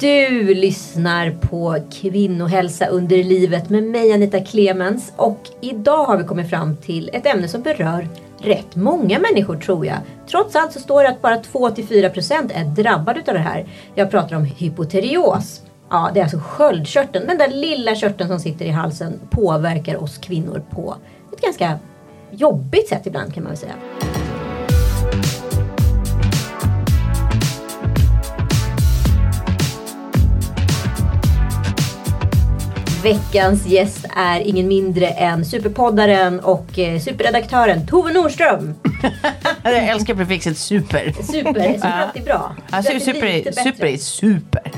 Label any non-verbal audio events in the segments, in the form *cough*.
Du lyssnar på Kvinnohälsa under livet med mig Anita Clemens och idag har vi kommit fram till ett ämne som berör rätt många människor tror jag. Trots allt så står det att bara 2-4% är drabbade av det här. Jag pratar om hypoterios. Ja, det är alltså sköldkörteln, den där lilla körteln som sitter i halsen påverkar oss kvinnor på ett ganska jobbigt sätt ibland kan man väl säga. Veckans gäst är ingen mindre än superpoddaren och eh, superredaktören Tove Nordström. *laughs* Jag älskar prefixet super. Super, super är alltid bra. Är super, är, bättre. super är super.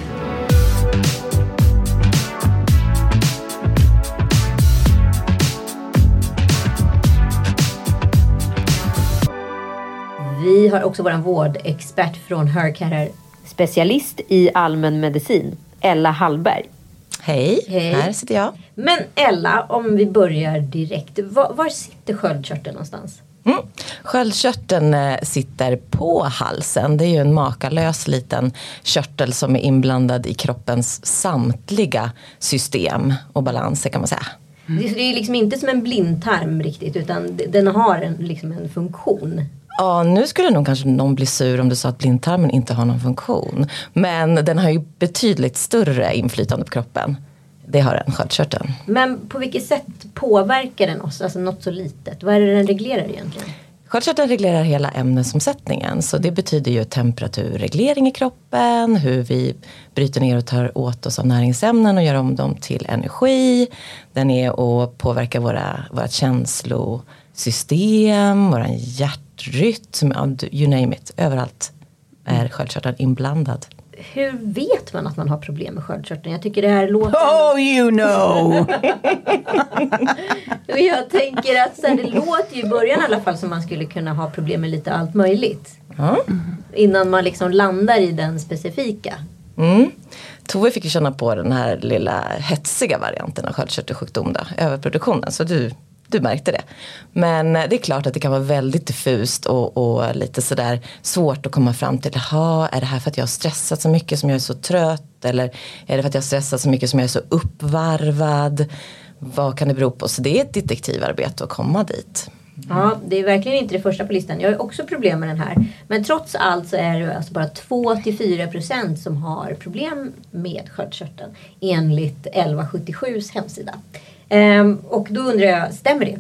Vi har också vår vårdexpert från Hercarer, specialist i allmän medicin, Ella Hallberg. Hej, Hej. här sitter jag. Men Ella, om vi börjar direkt. Var, var sitter sköldkörteln någonstans? Mm. Sköldkörteln eh, sitter på halsen. Det är ju en makalös liten körtel som är inblandad i kroppens samtliga system och balanser kan man säga. Det, det är liksom inte som en blindtarm riktigt utan den har en, liksom en funktion. Ja, nu skulle nog kanske någon bli sur om du sa att blindtarmen inte har någon funktion. Men den har ju betydligt större inflytande på kroppen. Det har den, sköldkörteln. Men på vilket sätt påverkar den oss? Alltså något så litet. Vad är det den reglerar egentligen? Sköldkörteln reglerar hela ämnesomsättningen så det betyder ju temperaturreglering i kroppen, hur vi bryter ner och tar åt oss av näringsämnen och gör om dem till energi. Den är att påverka våra, våra känslosystem, våran hjärtrytm, du- you name it. Överallt är sköldkörteln inblandad. Hur vet man att man har problem med sköldkörteln? Jag tycker det här låter... Oh you know! *laughs* Jag tänker att så här, det låter ju i början i alla fall som man skulle kunna ha problem med lite allt möjligt. Ja. Innan man liksom landar i den specifika. Mm. Tove fick ju känna på den här lilla hetsiga varianten av sköldkörtelsjukdom, då, överproduktionen. Så du, du märkte det. Men eh, det är klart att det kan vara väldigt diffust och, och lite sådär svårt att komma fram till. Jaha, är det här för att jag har stressat så mycket som jag är så trött? Eller är det för att jag har stressat så mycket som jag är så uppvarvad? Vad kan det bero på? Så det är ett detektivarbete att komma dit. Ja, det är verkligen inte det första på listan. Jag har också problem med den här. Men trots allt så är det alltså bara 2-4% som har problem med sköldkörteln. Enligt 1177s hemsida. Ehm, och då undrar jag, stämmer det?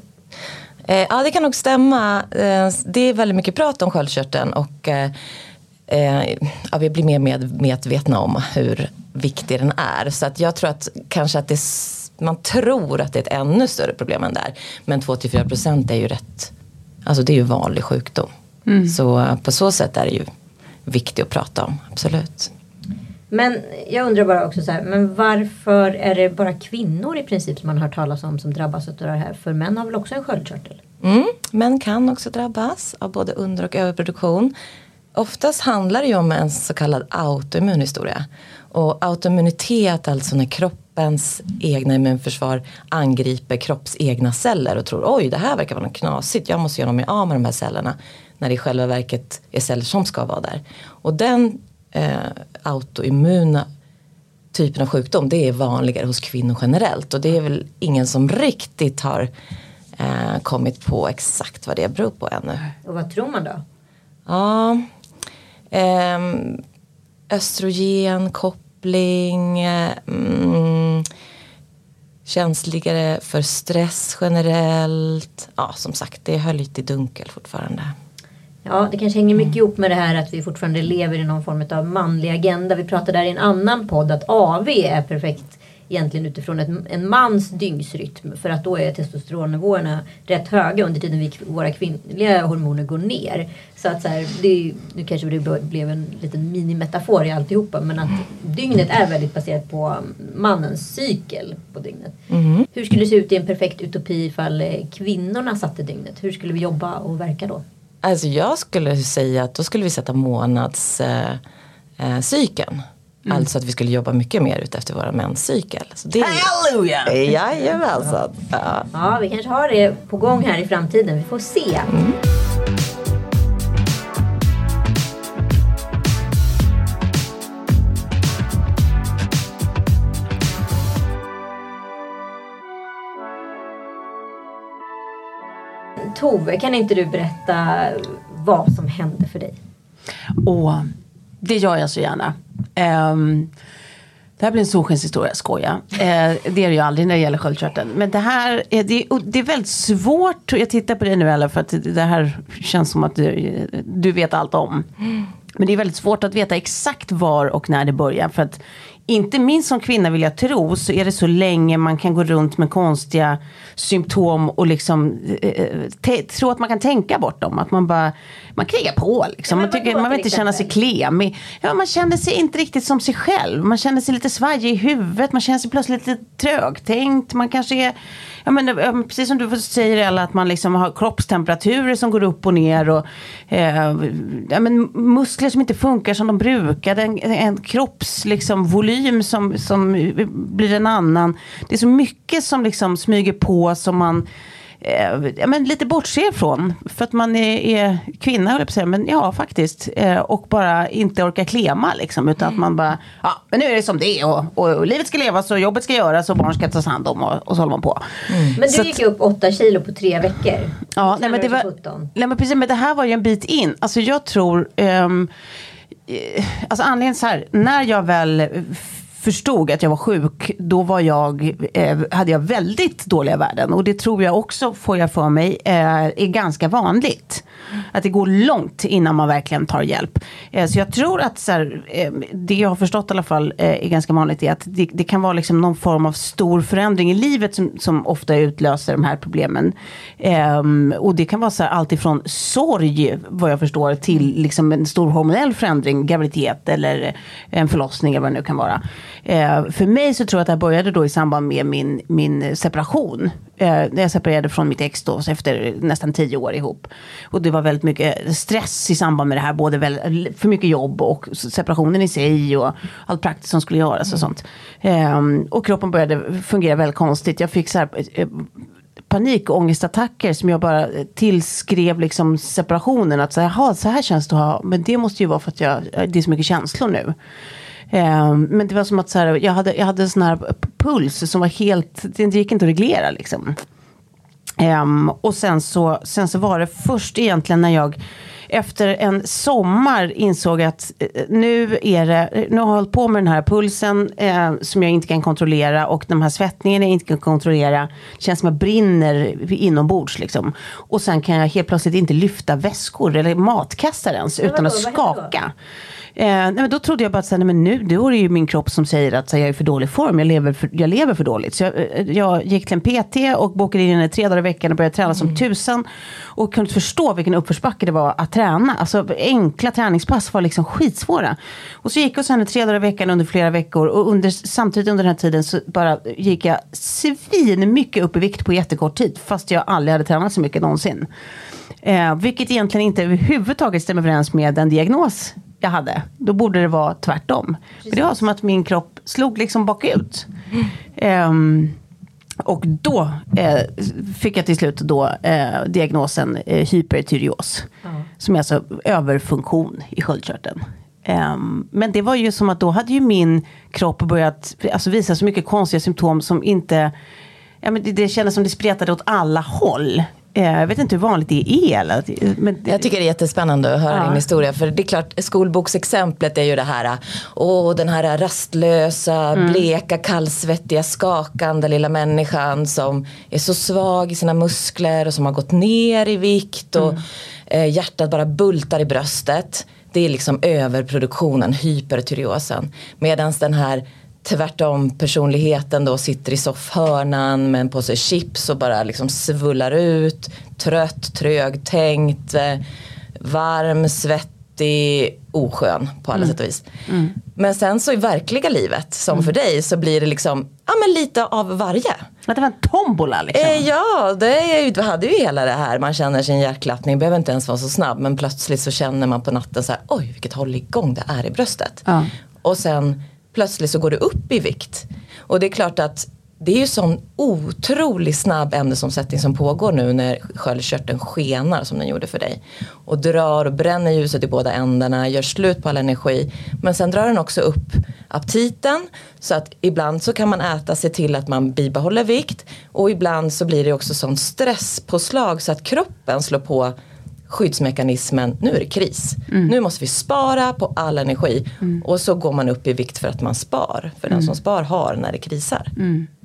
Eh, ja, det kan nog stämma. Eh, det är väldigt mycket prat om sköldkörteln och eh, ja, vi blir mer med, medvetna om hur viktig den är. Så att jag tror att kanske att det, man tror att det är ett ännu större problem än det är. Men 2-4 procent är ju rätt, alltså det är ju vanlig sjukdom. Så eh, på så sätt är det ju viktigt att prata om, absolut. Men jag undrar bara också så här, men varför är det bara kvinnor i princip som man har hört talas om som drabbas av det här? För män har väl också en sköldkörtel? Mm, män kan också drabbas av både under och överproduktion. Oftast handlar det ju om en så kallad autoimmun historia. Och autoimmunitet alltså när kroppens egna immunförsvar angriper kropps egna celler och tror oj det här verkar vara något knasigt, jag måste göra mig av med de här cellerna. När det i själva verket är celler som ska vara där. Och den eh, autoimmuna typen av sjukdom det är vanligare hos kvinnor generellt och det är väl ingen som riktigt har eh, kommit på exakt vad det beror på ännu. Och vad tror man då? Ja, ehm, östrogen, koppling, eh, mm, känsligare för stress generellt. Ja, som sagt, det höll lite i dunkel fortfarande. Ja, det kanske hänger mycket ihop med det här att vi fortfarande lever i någon form av manlig agenda. Vi pratade där i en annan podd att AV är perfekt egentligen utifrån ett, en mans dygnsrytm. För att då är testosteronnivåerna rätt höga under tiden vi, våra kvinnliga hormoner går ner. Så att så här, det, nu kanske det blev en liten minimetafor i alltihopa. Men att dygnet är väldigt baserat på mannens cykel på dygnet. Hur skulle det se ut i en perfekt utopi ifall eh, kvinnorna satte dygnet? Hur skulle vi jobba och verka då? Alltså jag skulle säga att då skulle vi sätta månadscykeln. Eh, cykeln. Alltså att vi skulle jobba mycket mer ut efter våra menscykel. Så det Halleluja! Jajamensan. Ja. Ja, vi kanske har det på gång här i framtiden. Vi får se. Tove, kan inte du berätta vad som hände för dig? Och det gör jag så gärna. Ehm, det här blir en solskenshistoria, skoja. Uh, det är det ju aldrig när det gäller sköldkörteln. Men det här är, det, det är väldigt svårt. Jag tittar på dig nu Ella för att det här känns som att du, du vet allt om. Men det är väldigt svårt att veta exakt var och när det börjar. För att inte minst som kvinna vill jag tro så är det så länge man kan gå runt med konstiga symptom och liksom eh, tro att man kan tänka bort dem. Att man bara, man krigar på liksom. Ja, man, tycker, man vill inte känna sig klemig. Ja, man känner sig inte riktigt som sig själv. Man känner sig lite svajig i huvudet. Man känner sig plötsligt lite trögtänkt. Man kanske är ja, men, precis som du säger Ella, att man liksom har kroppstemperaturer som går upp och ner. Och, eh, ja, men, muskler som inte funkar som de brukade. En, en kroppsvolym liksom, som, som blir en annan. Det är så mycket som liksom smyger på som man eh, ja, men lite bortse ifrån. För att man är, är kvinna, höll jag på säga. Men ja, faktiskt. Eh, och bara inte orkar klema liksom. Utan att man bara, ja men nu är det som det är. Och, och, och livet ska levas och jobbet ska göras och barn ska tas hand om. Och, och så håller man på. Mm. Men du så gick att, upp åtta kilo på tre veckor. Ja, nej, men det var, nej, men precis. Men det här var ju en bit in. Alltså jag tror, um, alltså anledningen så här. När jag väl förstod att jag var sjuk, då var jag, eh, hade jag väldigt dåliga värden. Och det tror jag också, får jag för mig, eh, är ganska vanligt. Att det går långt innan man verkligen tar hjälp. Eh, så jag tror att så här, eh, det jag har förstått i alla fall eh, är ganska vanligt är att det, det, kan vara liksom någon form av stor förändring i livet som, som ofta utlöser de här problemen. Eh, och det kan vara så här, allt ifrån sorg, vad jag förstår, till liksom en stor hormonell förändring, graviditet eller en förlossning eller vad det nu kan vara. Eh, för mig så tror jag att det här började då i samband med min, min separation. Eh, när jag separerade från mitt ex då efter nästan tio år ihop. Och det var väldigt mycket stress i samband med det här. Både väl, för mycket jobb och separationen i sig och allt praktiskt som skulle göras och sånt. Eh, och kroppen började fungera väldigt konstigt. Jag fick så här, eh, panikångestattacker som jag bara tillskrev liksom separationen. Att så här, så här känns det att ha, men det måste ju vara för att jag, det är så mycket känslor nu. Um, men det var som att så här, jag hade, jag hade sån här puls som var helt, det gick inte att reglera liksom. Um, och sen så, sen så var det först egentligen när jag efter en sommar insåg att eh, nu är det, nu har jag hållit på med den här pulsen eh, som jag inte kan kontrollera och de här svettningarna jag inte kan kontrollera. Det känns som att jag brinner inombords liksom. Och sen kan jag helt plötsligt inte lyfta väskor eller matkassar ens utan att skaka. Eh, nej, men då trodde jag bara att nej, men nu då är det ju min kropp som säger att så, jag är för dålig form, jag lever för, jag lever för dåligt. Så jag, eh, jag gick till en PT och bokade in henne tre dagar i veckan och började träna mm. som tusan. Och kunde förstå vilken uppförsbacke det var att träna. Alltså enkla träningspass var liksom skitsvåra. Och så gick jag hos henne tre dagar i veckan under flera veckor. Och under, samtidigt under den här tiden så bara gick jag svin mycket upp i vikt på jättekort tid. Fast jag aldrig hade tränat så mycket någonsin. Eh, vilket egentligen inte överhuvudtaget stämmer överens med den diagnos jag hade. Då borde det vara tvärtom. För det var som att min kropp slog liksom bakut. Um, och då eh, fick jag till slut då eh, diagnosen eh, hypertyreos. Mm. Som är alltså överfunktion i sköldkörteln. Um, men det var ju som att då hade ju min kropp börjat alltså, visa så mycket konstiga symptom som inte Ja, men det, det kändes som det spretade åt alla håll. Eh, jag vet inte hur vanligt det är. Eller, men Jag tycker det är jättespännande att höra ja. din historia. För det är klart, skolboksexemplet är ju det här. Åh, den här rastlösa, mm. bleka, kallsvettiga, skakande lilla människan som är så svag i sina muskler och som har gått ner i vikt. Och mm. eh, hjärtat bara bultar i bröstet. Det är liksom överproduktionen, hypertyreosen. Medan den här tvärtom personligheten då sitter i soffhörnan med en påse chips och bara liksom svullar ut. Trött, trögtänkt, eh, varm, svettig, oskön på alla mm. sätt och vis. Mm. Men sen så i verkliga livet, som mm. för dig, så blir det liksom ja, men lite av varje. Att det var en tombola liksom? Eh, ja, det är, hade ju hela det här. Man känner sin hjärtklappning, behöver inte ens vara så snabb. Men plötsligt så känner man på natten så här, oj vilket håll igång det är i bröstet. Ja. Och sen plötsligt så går du upp i vikt. Och det är klart att det är ju sån otroligt snabb ämnesomsättning som pågår nu när sköldkörteln skenar som den gjorde för dig. Och drar och bränner ljuset i båda ändarna, gör slut på all energi. Men sen drar den också upp aptiten. Så att ibland så kan man äta sig till att man bibehåller vikt. Och ibland så blir det också sån stresspåslag så att kroppen slår på skyddsmekanismen, nu är det kris. Mm. Nu måste vi spara på all energi. Och så går man upp i vikt för att man spar. För Mm. den som spar har när det krisar.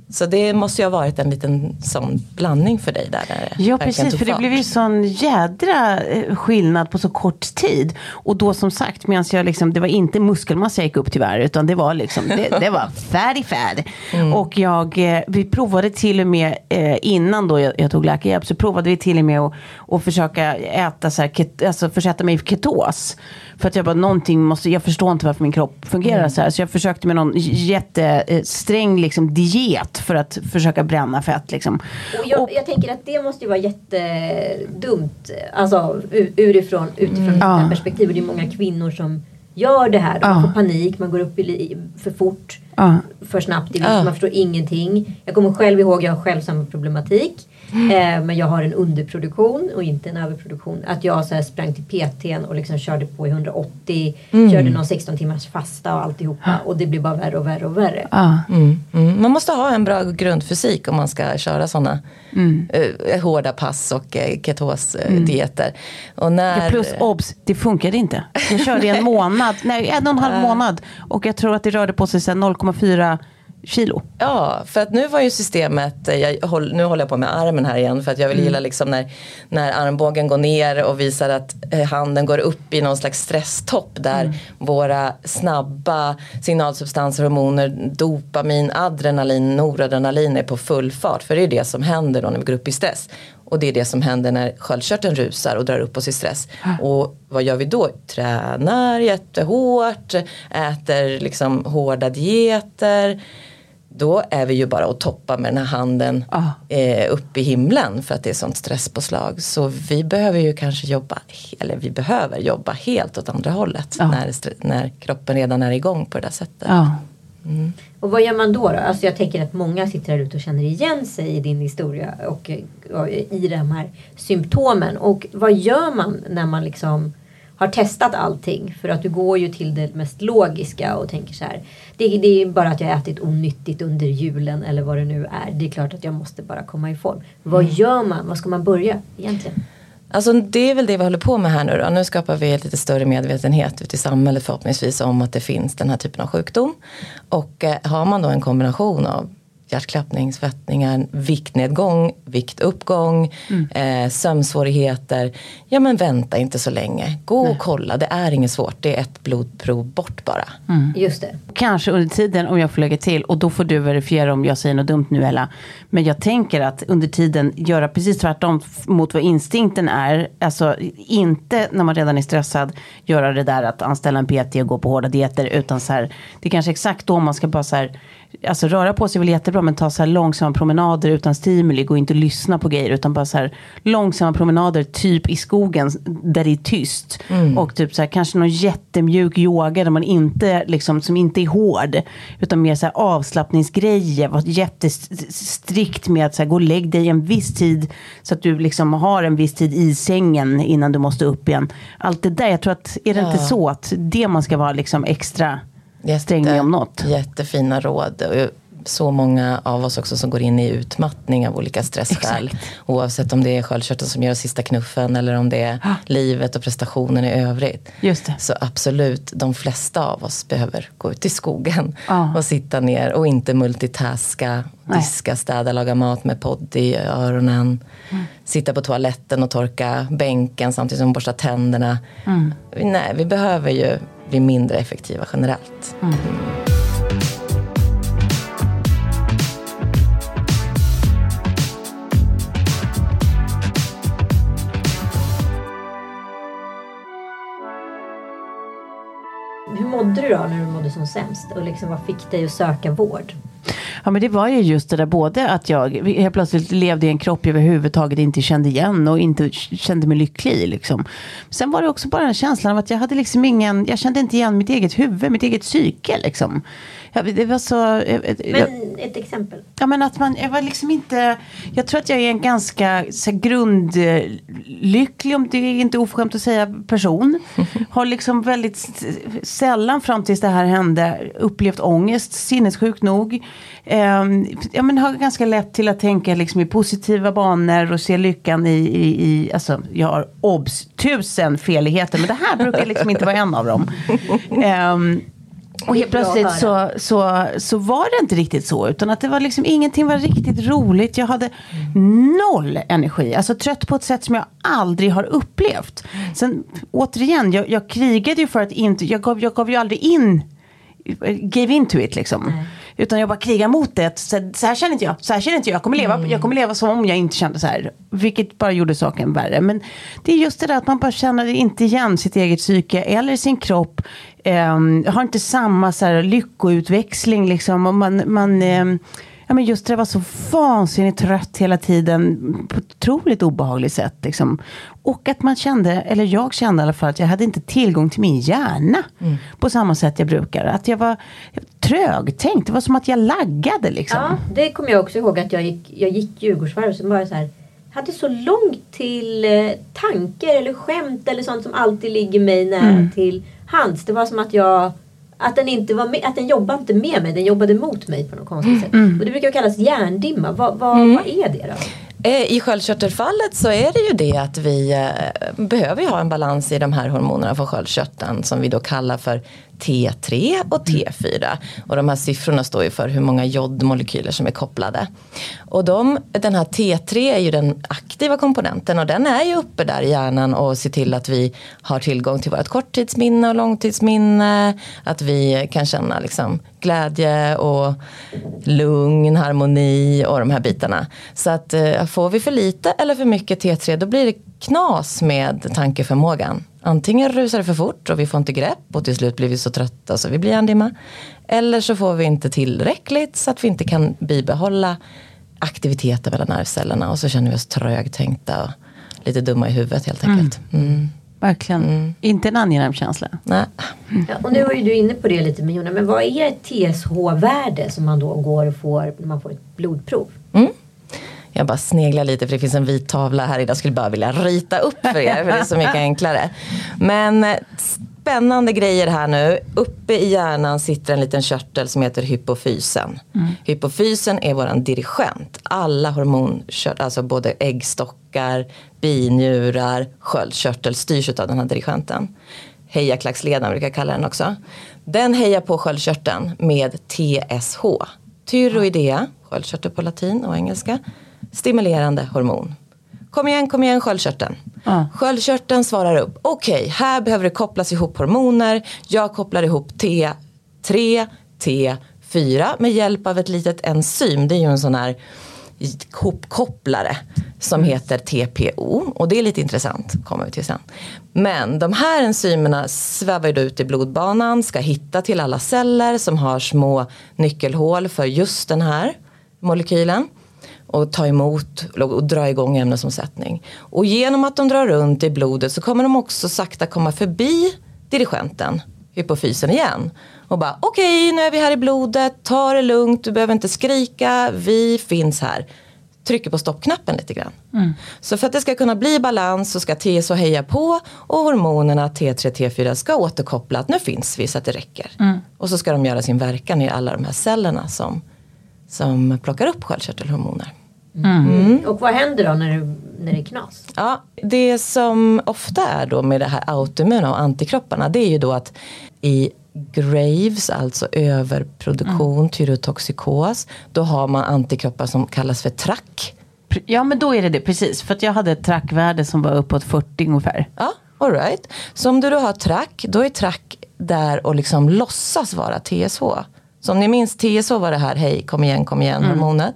Så det måste ju ha varit en liten sån blandning för dig där. Ja precis, för det blev ju sån jädra eh, skillnad på så kort tid. Och då som sagt, medan jag liksom, det var inte muskelmassa jag gick upp tyvärr, utan det var liksom, det, det var färdig färd. *laughs* Mm. Och jag, eh, vi provade till och med, eh, innan då jag, jag tog läkarhjälp, så provade vi till och med att, att försöka äta så här, ket, alltså försätta mig i ketos. För att jag bara, någonting måste, jag förstår inte varför min kropp fungerar Mm. så här. Så jag försökte med någon jättesträng liksom, diet för att försöka bränna fett liksom. Och jag, jag tänker att det måste ju vara jättedumt. Alltså urifrån, utifrån ett Ja. perspektiv. Och det är många kvinnor som gör det här. De Ja. får panik, man går upp i, för fort. Ja. För snabbt i vikt, Ja. man förstår ingenting. Jag kommer själv ihåg, jag har själv samma problematik. Eh, men jag har en underproduktion och inte en överproduktion. Att jag så här sprang till PTn och liksom körde på i 180. Körde någon 16 timmars fasta och alltihopa. Och det blir bara värre och värre och värre. Ja. Mm, mm. Man måste ha en bra grundfysik om man ska köra sådana Mm. eh, hårda pass och eh, ketosdieter. Och när, Ja, plus obs, det funkade inte. Jag körde i en månad, nej en och en halv månad. Och jag tror att det rörde på sig så här 0,4 kilo. Ja, för att nu var ju systemet, eh, jag nu håller jag på med armen här igen för att jag vill gilla liksom när, när armbågen går ner och visar att eh, handen går upp i någon slags stresstopp där våra snabba signalsubstanser, hormoner, dopamin, adrenalin, noradrenalin är på full fart. För det är det som händer då när vi går upp i stress. Och det är det som händer när sköldkörteln rusar och drar upp oss i stress. Och vad gör vi då? Tränar jättehårt, äter liksom hårda dieter. Då är vi ju bara och toppar med den här handen Ja. eh, upp i himlen för att det är sånt stresspåslag. Så vi behöver ju kanske jobba, eller vi behöver jobba helt åt andra hållet. Ja. När, när kroppen redan är igång på det där sättet. Ja. Och vad gör man då? då? Alltså jag tänker att många sitter här ute och känner igen sig i din historia och, och i de här symptomen. Och vad gör man när man liksom har testat allting? För att du går ju till det mest logiska och tänker så här. Det, det är bara att jag har ätit onyttigt under julen eller vad det nu är. Det är klart att jag måste bara komma i form. Vad gör man? Vad ska man börja egentligen? Alltså det är väl det vi håller på med här nu då. Nu skapar vi lite större medvetenhet ute i samhället förhoppningsvis om att det finns den här typen av sjukdom. Och eh, har man då en kombination av hjärtklappning, svettningar, viktnedgång, viktuppgång, eh, sömnsvårigheter. Ja men vänta inte så länge. Gå och kolla, det är inget svårt. Det är ett blodprov bort bara. Just det. Kanske under tiden om jag får lägga till och då får du verifiera om jag säger något dumt nu Ella. Men jag tänker att under tiden göra precis tvärtom mot vad instinkten är. Alltså inte när man redan är stressad göra det där att anställa en PT och gå på hårda dieter utan så här. Det är kanske exakt då man ska bara så här. Alltså röra på sig är väl jättebra men ta så här långsamma promenader utan stimuli. Gå inte och lyssna på grejer utan bara så här långsamma promenader typ i skogen där det är tyst. Och typ så här kanske någon jättemjuk yoga där man inte liksom som inte är hård. Utan mer så här avslappningsgrejer. Var jättestrikt med att så här, gå och lägg dig en viss tid. Så att du liksom har en viss tid i sängen innan du måste upp igen. Allt det där, jag tror att är det inte Ja. så att det man ska vara liksom extra sträng med om något. Jättefina råd. Så många av oss också som går in i utmattning av olika stressskäl. Exakt. Oavsett om det är sköldkörteln som gör sista knuffen eller om det är Ah. livet och prestationen i övrigt. Just det. Så absolut, de flesta av oss behöver gå ut i skogen Ja. och sitta ner och inte multitaska, Nej. diska, städa, laga mat med podd i öronen. Mm. Sitta på toaletten och torka bänken samtidigt som man borstar tänderna. Mm. Nej, vi behöver ju bli mindre effektiva generellt. Hur mådde du då när du mådde som sämst? Och liksom, vad fick dig att söka vård? Ja men det var ju just det där både att jag helt plötsligt levde i en kropp jag överhuvudtaget inte kände igen och inte kände mig lycklig i, liksom. Sen var det också bara den känslan av att jag hade liksom ingen, jag kände inte igen mitt eget huvud, mitt eget psyke liksom. Det var så... eh, eh, Men ett exempel. Ja men att man, jag var liksom inte, jag tror att jag är en ganska så här, grundlycklig, om det är inte oförskämt att säga, person. *laughs* Har liksom väldigt sällan fram tills det här hände upplevt ångest, sinnessjukt nog. Ehm, ja, men har ganska lätt till att tänka liksom i positiva banor och se lyckan i, i, i alltså jag har obs, tusen feligheter men det här brukar liksom inte vara en av dem. *laughs* Och helt plötsligt så, så, så var det inte riktigt så. Utan att det var liksom, ingenting var riktigt roligt. Jag hade noll energi. Alltså trött på ett sätt som jag aldrig har upplevt. Sen återigen, jag, jag krigade ju för att inte, jag gav, jag gav ju aldrig in, gave into it liksom. Utan jag bara krigar mot det. Så, så här känner inte jag. Så här känner inte jag. Jag kommer, leva, jag kommer leva som om jag inte kände så här. Vilket bara gjorde saken värre. Men det är just det där att man bara känner inte igen sitt eget psyke eller sin kropp. Um, har inte samma så här, lyckoutväxling liksom. Och man, man, ehm, ja, men just det var så vansinnigt trött hela tiden. På ett otroligt obehagligt sätt. Liksom. Och att man kände, eller jag kände i alla fall, att jag hade inte tillgång till min hjärna. På samma sätt jag brukar. Att jag var trögtänkt. Det var som att jag laggade liksom. Ja, det kommer jag också ihåg att jag gick, jag gick Djurgårdsvarv var jag så här hade så långt till eh, tankar eller skämt eller sånt som alltid ligger mig nära Mm. till hands. Det var som att jag att den inte var med, att den jobbade inte med mig, den jobbade mot mig på något konstigt sätt. Mm. Och det brukar kallas hjärndimma. Vad, vad, vad är det då? Eh, I sköldkörtelfallet så är det ju det att vi eh, behöver ha en balans i de här hormonerna från sköldkörteln som vi då kallar för T3 och T4. Och de här siffrorna står ju för hur många jodmolekyler som är kopplade. Och de, den här T3 är ju den aktiva komponenten och den är ju uppe där i hjärnan och ser till att vi har tillgång till vårt korttidsminne och långtidsminne. Att vi kan känna liksom glädje och lugn, harmoni och de här bitarna. Så att eh, får vi för lite eller för mycket T3 då blir det knas med tankeförmågan. Antingen rusar det för fort och vi får inte grepp och till slut blir vi så trötta så vi blir hjärndimma. Eller så får vi inte tillräckligt så att vi inte kan bibehålla aktiviteten mellan nervcellerna och så känner vi oss trögtänkta och lite dumma i huvudet helt enkelt. Mm. Verkligen. Inte en angenäm känsla. Nej. Ja, och nu var ju du inne på det lite med Jonna, men vad är ett TSH-värde som man då går och får när man får ett blodprov? Mm. Jag bara sneglar lite för det finns en vit tavla här idag. Jag skulle bara vilja rita upp för er för det är så mycket *laughs* enklare. Men eh, spännande grejer här nu. Uppe i hjärnan sitter en liten körtel som heter hypofysen. Hypofysen är våran dirigent. Alla hormonkörtel, alltså både äggstockar, binjurar, sköldkörtel styrs av den här dirigenten. Hejaklacksledaren brukar jag kalla den också. Den hejar på sköldkörteln med TSH. Tyroidea, sköldkörtel på latin och engelska. Stimulerande hormon. Kom igen, kom igen sköldkörteln. Ja. Sköldkörteln svarar upp. Okej, här behöver det kopplas ihop hormoner. Jag kopplar ihop T3, T4 med hjälp av ett litet enzym. Det är ju en sån här hopkopplare som heter TPO och det är lite intressant, kommer vi till sen. Men de här enzymerna svävar ju då ut i blodbanan, ska hitta till alla celler som har små nyckelhål för just den här molekylen och ta emot och dra igång ämnesomsättning. Och genom att de drar runt i blodet så kommer de också sakta komma förbi dirigenten, hypofysen igen. Och bara okej, nu är vi här i blodet, ta det lugnt, du behöver inte skrika, vi finns här. Trycker på stoppknappen lite grann. Så för att det ska kunna bli balans så ska TSH heja på och hormonerna T3 T4 ska återkoppla att nu finns vi så att det räcker. Och så ska de göra sin verkan i alla de här cellerna som, som plockar upp sköldkörtelhormoner. Och vad händer då när det, när det är knas? Ja, det som ofta är då med det här autoimmuna och antikropparna det är ju då att i Graves, alltså överproduktion, tyrotoxikos, då har man antikroppar som kallas för TRAC. Pr- Ja men då är det det, precis. För att jag hade ett trackvärde som var uppåt 40 ungefär. Ja, all right. Så om du då har TRAC, då är TRAC där och liksom låtsas vara TSH. Så om ni minns TSH var det här, hej kom igen, kom igen hormonet.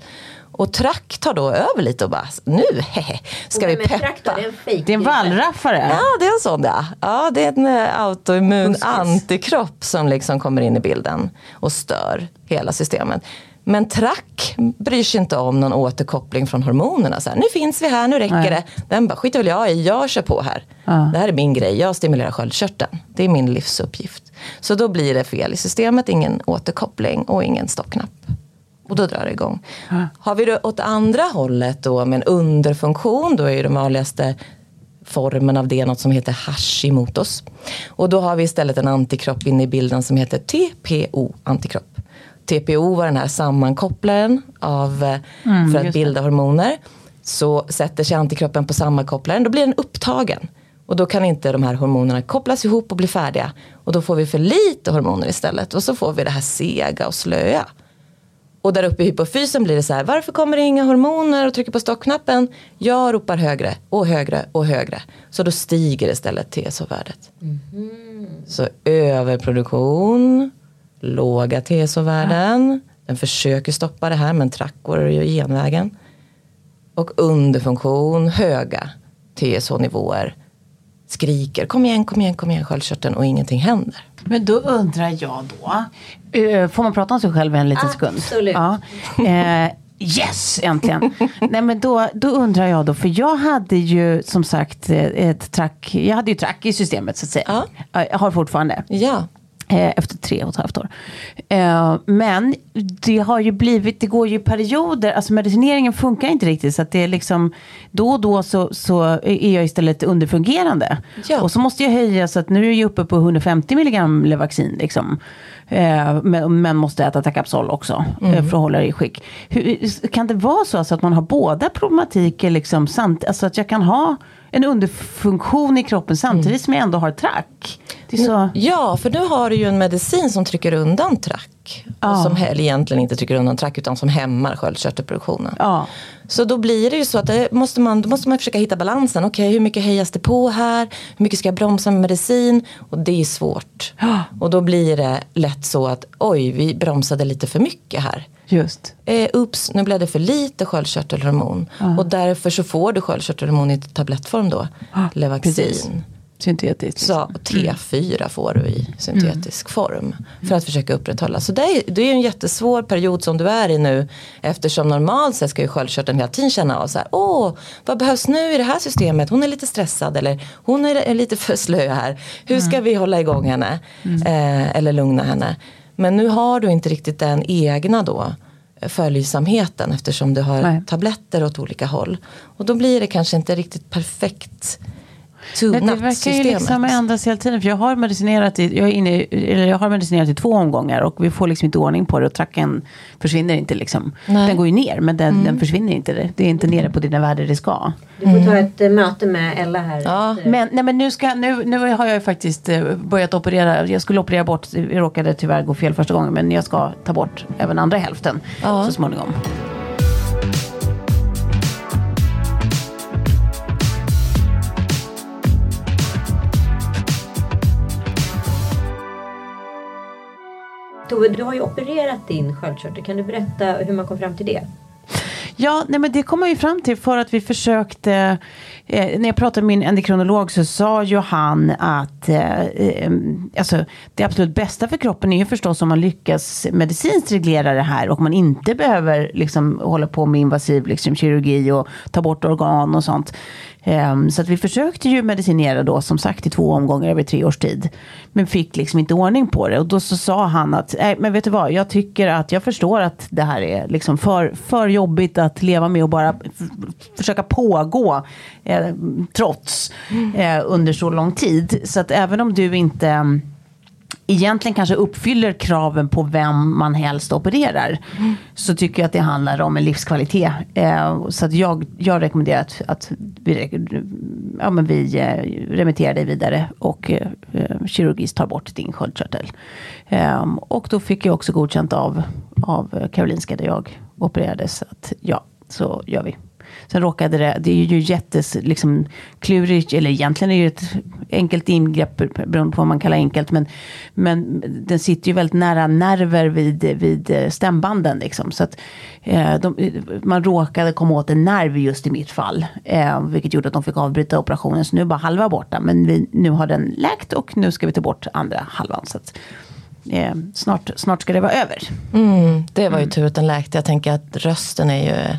Och TRAC tar då över lite och bara, nu hehe, ska vi Och med peppa. traktor, det är en fake Det är en wallraffare. Ja, det är en sån ja. Ja, det är en eh, autoimmun antikropp som liksom kommer in i bilden och stör hela systemet. Men track bryr sig inte om någon återkoppling från hormonerna. Så här, nu finns vi här, nu räcker Nej. det. Den bara, skiter väl jag i, jag kör på här. Ja. Det här är min grej, jag stimulerar sköldkörteln. Det är min livsuppgift. Så då blir det fel i systemet, ingen återkoppling och ingen stoppknapp. Och då drar det igång. Har vi det åt andra hållet då med en underfunktion, då är ju de vanligaste formen av det något som heter Hashimotos. Och då har vi istället en antikropp inne i bilden som heter TPO-antikropp. TPO var den här sammankopplaren av, eh, för att just det. bilda hormoner. Så sätter sig antikroppen på sammankopplaren, då blir den upptagen. Och då kan inte de här hormonerna kopplas ihop och bli färdiga. Och då får vi för lite hormoner istället. Och så får vi det här sega och slöa. Och där uppe i hypofysen blir det så här, varför kommer det inga hormoner och trycker på stopppknappen? Jag ropar högre och högre och högre. Så då stiger istället TSH-värdet. Så överproduktion, låga TSH-värden. Den försöker stoppa det här men track går ju genvägen. Och underfunktion, höga TSH-nivåer. Skriker, kom igen, kom igen, kom igen sköldkörteln och ingenting händer. Men då undrar jag då. eh, får man prata om sig själv en liten sekund? Absolut. Ja. Eh, yes, äntligen. *laughs* Nej men då, då undrar jag då. För jag hade ju som sagt eh, ett track. Jag hade ju track i systemet så att säga. Ja. Ja, Jag har fortfarande. Ja, efter tre och ett halvt år. Eh, men det har ju blivit, det går ju perioder, alltså medicineringen funkar inte riktigt så att det är liksom då och då så, så är jag istället underfungerande. Ja. Och så måste jag höja så att nu är jag uppe på 150 milligram Levaxin liksom. Eh, men, måste äta Tacapsol också eh, för att hålla det i skick. Hur, kan det vara så alltså att man har båda problematiker liksom samt, alltså att jag kan ha en underfunktion i kroppen samtidigt som jag ändå har track? Så... Ja, för nu har du ju en medicin som trycker undan track. Ja. Och som he- eller egentligen inte trycker undan track utan som hämmar sköldkörtelproduktionen. Ja. Så då blir det ju så att det måste man, då måste man försöka hitta balansen. Okej, hur mycket hejas det på här? Hur mycket ska jag bromsa med medicin? Och det är svårt. Ja. Och då blir det lätt så att oj, vi bromsade lite för mycket här. Just. Eh, ups, nu blev det för lite sköldkörtelhormon. Och därför så får du sköldkörtelhormon i tablettform då. Ja, Levaxin. precis. Syntetiskt. Så T4 får du i syntetisk form. För att försöka upprätthålla. Så det är, det är en jättesvår period som du är i nu. Eftersom normalt sett ska ju sköldkörteln hela tiden känna av så här. Åh, vad behövs nu i det här systemet? Hon är lite stressad eller hon är, lite för slö här. Hur ska vi hålla igång henne? Eh, eller lugna henne. Men nu har du inte riktigt den egna då följsamheten eftersom du har Nej. tabletter åt olika håll. Och då blir det kanske inte riktigt perfekt Men det tunat verkar ju systemet. liksom ändras hela tiden. För jag har medicinerat i, jag är inne, eller jag har medicinerat i två omgångar. Och vi får liksom inte ordning på det. Och tracken försvinner inte liksom. Nej. Den går ju ner men den, den försvinner inte. Det, det är inte nere på dina värden det ska. Du får ta ett eh, möte med Ella här. Ja, Men, nej, men nu, ska, nu, nu har jag ju faktiskt eh, börjat operera. Jag skulle operera bort, jag råkade tyvärr gå fel första gången. Men jag ska ta bort även andra hälften Ja. så småningom. Tove, du har ju opererat din sköldkörtel. Kan du berätta hur man kom fram till det? Ja, nej, men det kom man ju fram till för att vi försökte. Eh, när jag pratade med min endokrinolog så sa ju han att eh, eh, alltså, det absolut bästa för kroppen är ju förstås om man lyckas medicinskt reglera det här och man inte behöver liksom, hålla på med invasiv liksom, kirurgi och ta bort organ och sånt. Eh, så att vi försökte ju medicinera då som sagt i två omgångar över tre års tid. Men fick liksom inte ordning på det och då så sa han att nej men vet du vad jag tycker att jag förstår att det här är liksom för, för jobbigt att leva med och bara försöka pågå eh, trots eh, under så lång tid. Så att även om du inte mm, egentligen kanske uppfyller kraven på vem man helst opererar. Så tycker jag att det handlar om en livskvalitet. Eh, så att jag, jag rekommenderar att, att vi, ja, men vi eh, remitterar dig vidare och eh, eh kirurgiskt tar bort din sköldkörtel. Eh, och då fick jag också godkänt av, av Karolinska där jag opererades. Att ja, så gör vi. Sen råkade det, det är ju jättes liksom, klurigt, eller egentligen är det ju ett enkelt ingrepp beroende på vad man kallar enkelt. Men, men den sitter ju väldigt nära nerver vid, vid stämbanden. Liksom, så att, eh, de, man råkade komma åt en nerv just i mitt fall. Eh, vilket gjorde att de fick avbryta operationen. Så nu är bara halva borta. Men vi, nu har den läkt och nu ska vi ta bort andra halvan. Så att, eh, snart, snart ska det vara över. Mm, det var ju tur att den läkte. Jag tänker att rösten är ju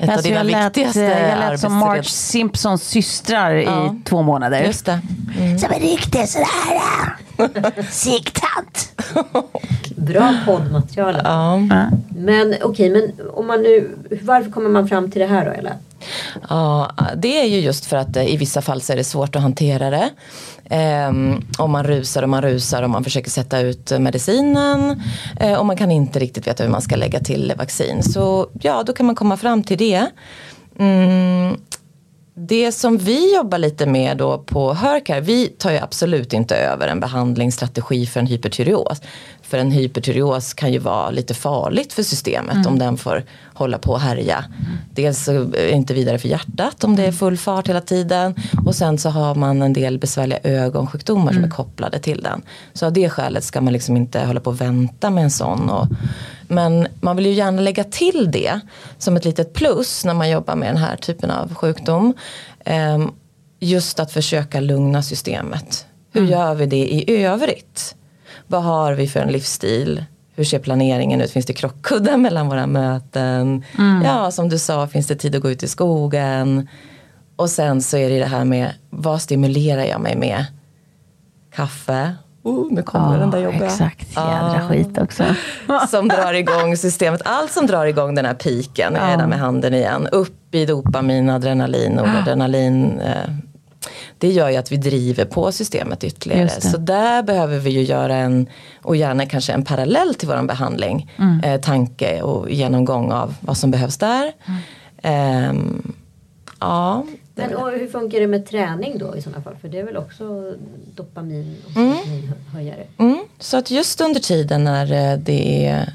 ett Alltså, av dina jag lät, viktigaste jag lät som Marge. Simpsons systrar Ja. i två månader. Just det. Mm. Som en riktig sådär *laughs* äh, siktant. Bra poddmaterial. Ja. Men okej, men om man nu, varför kommer man fram till det här då Ella? Ja, det är ju just för att eh, i vissa fall så är det svårt att hantera det. Um, om man rusar och man rusar och man försöker sätta ut medicinen eh, och man kan inte riktigt veta hur man ska lägga till vaccin. Så ja, då kan man komma fram till det. Mm, det som vi jobbar lite med då på Hörkar, vi tar ju absolut inte över en behandlingsstrategi för en hypertyreos. För en hypertyreos kan ju vara lite farligt för systemet om den får hålla på och härja. Dels är det inte vidare för hjärtat om det är full fart hela tiden. Och sen så har man en del besvärliga ögonsjukdomar som är kopplade till den. Så av det skälet ska man liksom inte hålla på och vänta med en sån. Och, men man vill ju gärna lägga till det som ett litet plus när man jobbar med den här typen av sjukdom. Ehm, just att försöka lugna systemet. Hur gör vi det i övrigt? Vad har vi för en livsstil? Hur ser planeringen ut? Finns det krockkuddar *laughs* mellan våra möten? Ja, som du sa, finns det tid att gå ut i skogen? Och sen så är det det här med vad stimulerar jag mig med? Kaffe? Oh, nu kommer den där jobbiga. Exakt, jädra Ah. skit också. *laughs* Som drar igång systemet. Allt som drar igång den här piken, jag är där med handen igen. Upp i dopamin, adrenalin, noradrenalin. Eh, det gör ju att vi driver på systemet ytterligare. Så där behöver vi ju göra en, och gärna kanske en parallell till våran behandling. Mm. Eh, tanke och genomgång av vad som behövs där. Ehm, ja, det är Men och hur funkar det med träning då i sådana fall? För det är väl också dopamin och serotoninhöjare? Mm, så att just under tiden när eh, det är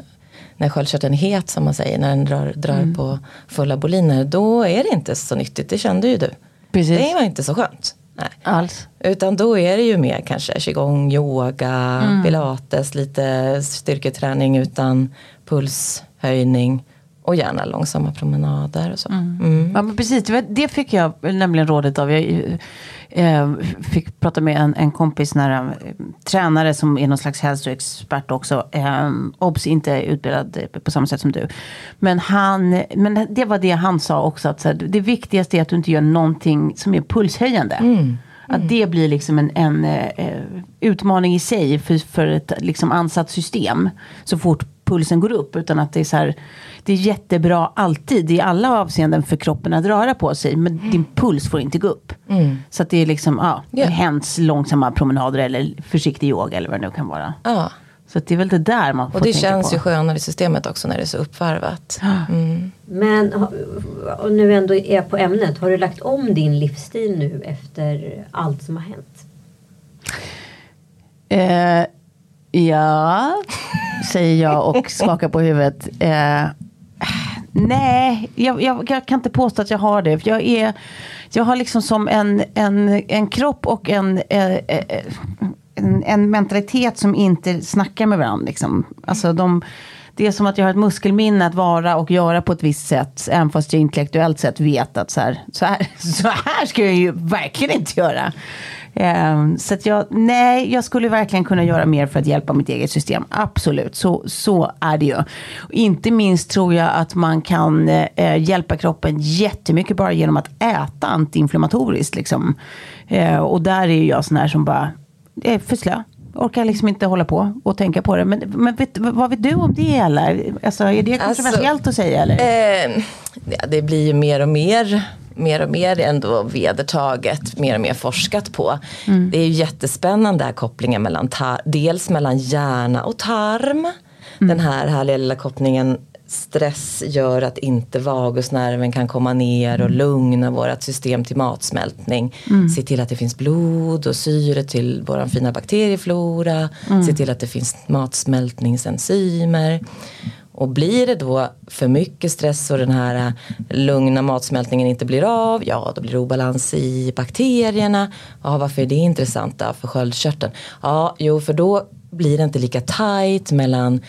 när sköldkörteln är het som man säger, när den drar, drar Mm. på fulla boliner, då är det inte så nyttigt, det kände ju du. Precis. Det var inte så skönt. Nej. Alls. Utan då är det ju mer kanske qigong, yoga, Mm. pilates, lite styrketräning utan pulshöjning och gärna långsamma promenader och så. Mm. Ja, men precis, det, fick jag nämligen rådet av. Jag eh, fick prata med en, en kompis, när, eh, tränare som är någon slags hälsoexpert också. Eh, obs, inte utbildad eh, på samma sätt som du. Men, han, men det var det han sa också. Att här, det viktigaste är att du inte gör någonting som är pulshöjande. Att det blir liksom en, en eh, utmaning i sig för, för ett liksom ansatt system. Så fort pulsen går upp. Utan att det är så här, det är jättebra alltid i alla avseenden för kroppen att röra på sig. Men din puls får inte gå upp. Så att det är liksom, ja, Ja. hens långsamma promenader eller försiktig yoga eller vad det nu kan vara. Ja. Så det är väl det där man får Och det tänka känns på. ju skönare i systemet också när det är så uppvarvat. Mm. Men och nu ändå är jag på ämnet. Har du lagt om din livsstil nu efter allt som har hänt? Eh, ja, säger jag och *laughs* skakar på huvudet. Eh, nej, jag, jag, jag kan inte påstå att jag har det. För jag, är, jag har liksom som en, en, en kropp och en, eh, eh, en, en mentalitet som inte snackar med varandra. Liksom. Alltså de, det är som att jag har ett muskelminne att vara och göra på ett visst sätt. Även fast jag intellektuellt sett vet att så här, så här, *laughs* så här ska jag ju verkligen inte göra. Ehm, så att jag, nej, jag skulle verkligen kunna göra mer för att hjälpa mitt eget system. Absolut, så, så är det ju. Och inte minst tror jag att man kan eh, hjälpa kroppen jättemycket bara genom att äta antiinflammatoriskt. Liksom. Eh, och där är ju jag sån här som bara, är för slö. Orkar liksom inte hålla på och tänka på det. Men, men vet, vad vet du om det eller? Alltså, är det Alltså, kontroversiellt att säga eller? Eh, det blir ju mer och mer mer och mer ändå vedertaget, mer och mer forskat på. Det är ju jättespännande här kopplingen mellan dels mellan hjärna och tarm. Den här härliga lilla kopplingen stress gör att inte vagusnerven kan komma ner och lugna vårt system till matsmältning. Se till att det finns blod och syre till vår fina bakterieflora. Se till att det finns matsmältningsenzymer. Och blir det då för mycket stress och den här eh, lugna matsmältningen inte blir av, ja då blir det obalans i bakterierna. Ja, varför är det intressant då för sköldkörteln? Ja, jo för då blir det inte lika tajt mellan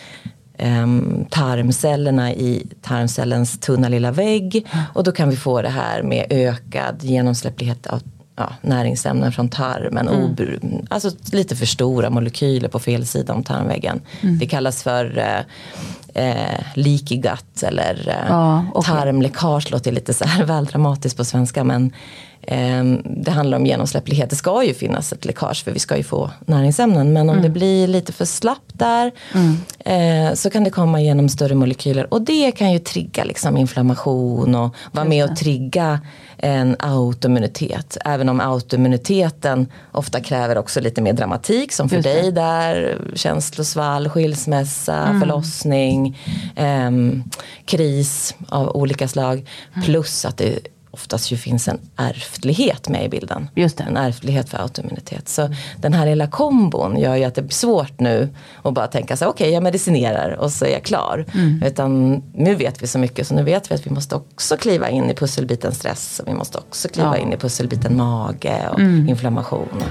ehm, tarmcellerna i tarmcellens tunna lilla vägg och då kan vi få det här med ökad genomsläpplighet av ja, näringsämnen från tarmen. Mm. Alltså lite för stora molekyler på fel sida om tarmväggen. Mm. Det kallas för eh, eh, leaky gut eller eh, ja, okay. tarmläckage. Låter lite så här *laughs* väl dramatiskt på svenska men eh, det handlar om genomsläpplighet. Det ska ju finnas ett läckage för vi ska ju få näringsämnen. Men om mm. det blir lite för slappt där mm. eh, så kan det komma genom större molekyler och det kan ju trigga liksom inflammation och vara med och trigga en autoimmunitet. Även om autoimmuniteten ofta kräver också lite mer dramatik som för dig där. Känslosvall, skilsmässa, mm. förlossning, eh, kris av olika slag. Mm. Plus att det oftast ju finns en ärftlighet med i bilden. Just det. En ärftlighet för autoimmunitet. Så den här lilla kombon gör ju att det blir svårt nu att bara tänka så okej okay, jag medicinerar och så är jag klar. Mm. Utan nu vet vi så mycket så nu vet vi att vi måste också kliva in i pusselbiten stress och vi måste också kliva ja. in i pusselbiten mage och mm. inflammation.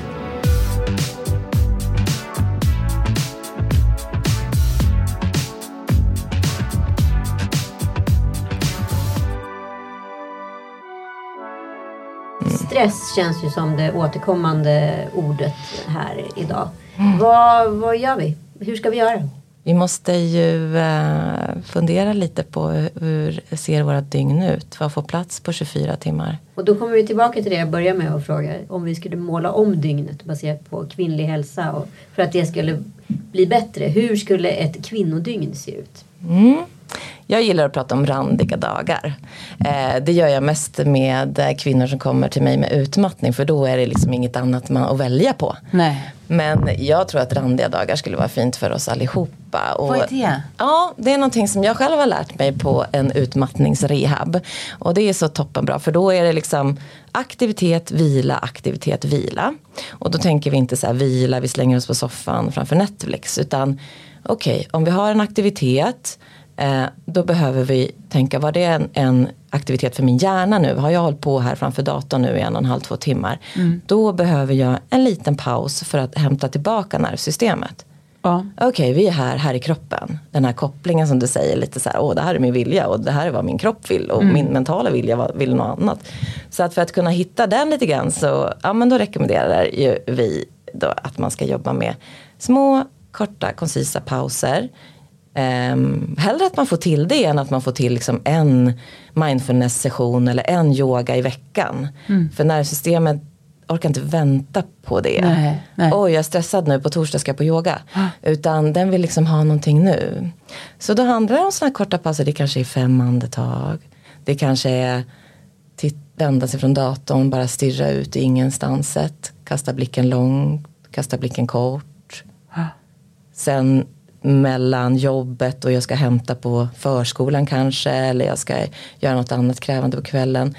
Känns ju som det återkommande ordet här idag. Mm. Vad, vad gör vi? Hur ska vi göra? Vi måste ju eh, fundera lite på hur ser våra dygn ut? Vad får plats på 24 timmar? Och då kommer vi tillbaka till det jag började med att fråga. Om vi skulle måla om dygnet baserat på kvinnlig hälsa och för att det skulle bli bättre. Hur skulle ett kvinnodygn se ut? Mm. Jag gillar att prata om randiga dagar. Eh, det gör jag mest med kvinnor som kommer till mig med utmattning för då är det liksom inget annat man att välja på. Nej. Men jag tror att randiga dagar skulle vara fint för oss allihopa. Och, Vad är det? Ja, det är någonting som jag själv har lärt mig på en utmattningsrehab. Och det är så toppenbra för då är det liksom aktivitet, vila, aktivitet, vila. Och då tänker vi inte så här vila, vi slänger oss på soffan framför Netflix. Utan okej, okay, om vi har en aktivitet då behöver vi tänka, var det en, en, aktivitet för min hjärna nu? Har jag hållit på här framför datorn nu i en och en halv, två timmar? Mm. Då behöver jag en liten paus för att hämta tillbaka nervsystemet. Ja. Okej, okay, vi är här, här i kroppen. Den här kopplingen som du säger, lite så här, åh det här är min vilja och det här är vad min kropp vill och mm. min mentala vilja vill något annat. Så att för att kunna hitta den lite grann så, ja men då rekommenderar ju vi då att man ska jobba med små, korta, koncisa pauser Um, hellre att man får till det än att man får till liksom en mindfulness session eller en yoga i veckan. Mm. För nervsystemet orkar inte vänta på det. Nej, nej. Oj, jag är stressad nu, på torsdag ska jag på yoga. Ah. Utan den vill liksom ha någonting nu. Så då handlar det om sådana här korta pauser. Det kanske är fem andetag. Det kanske är vända sig från datorn, bara stirra ut i ingenstanset. Kasta blicken långt, kasta blicken kort. Ah. Sen mellan jobbet och jag ska hämta på förskolan kanske eller jag ska göra något annat krävande på kvällen.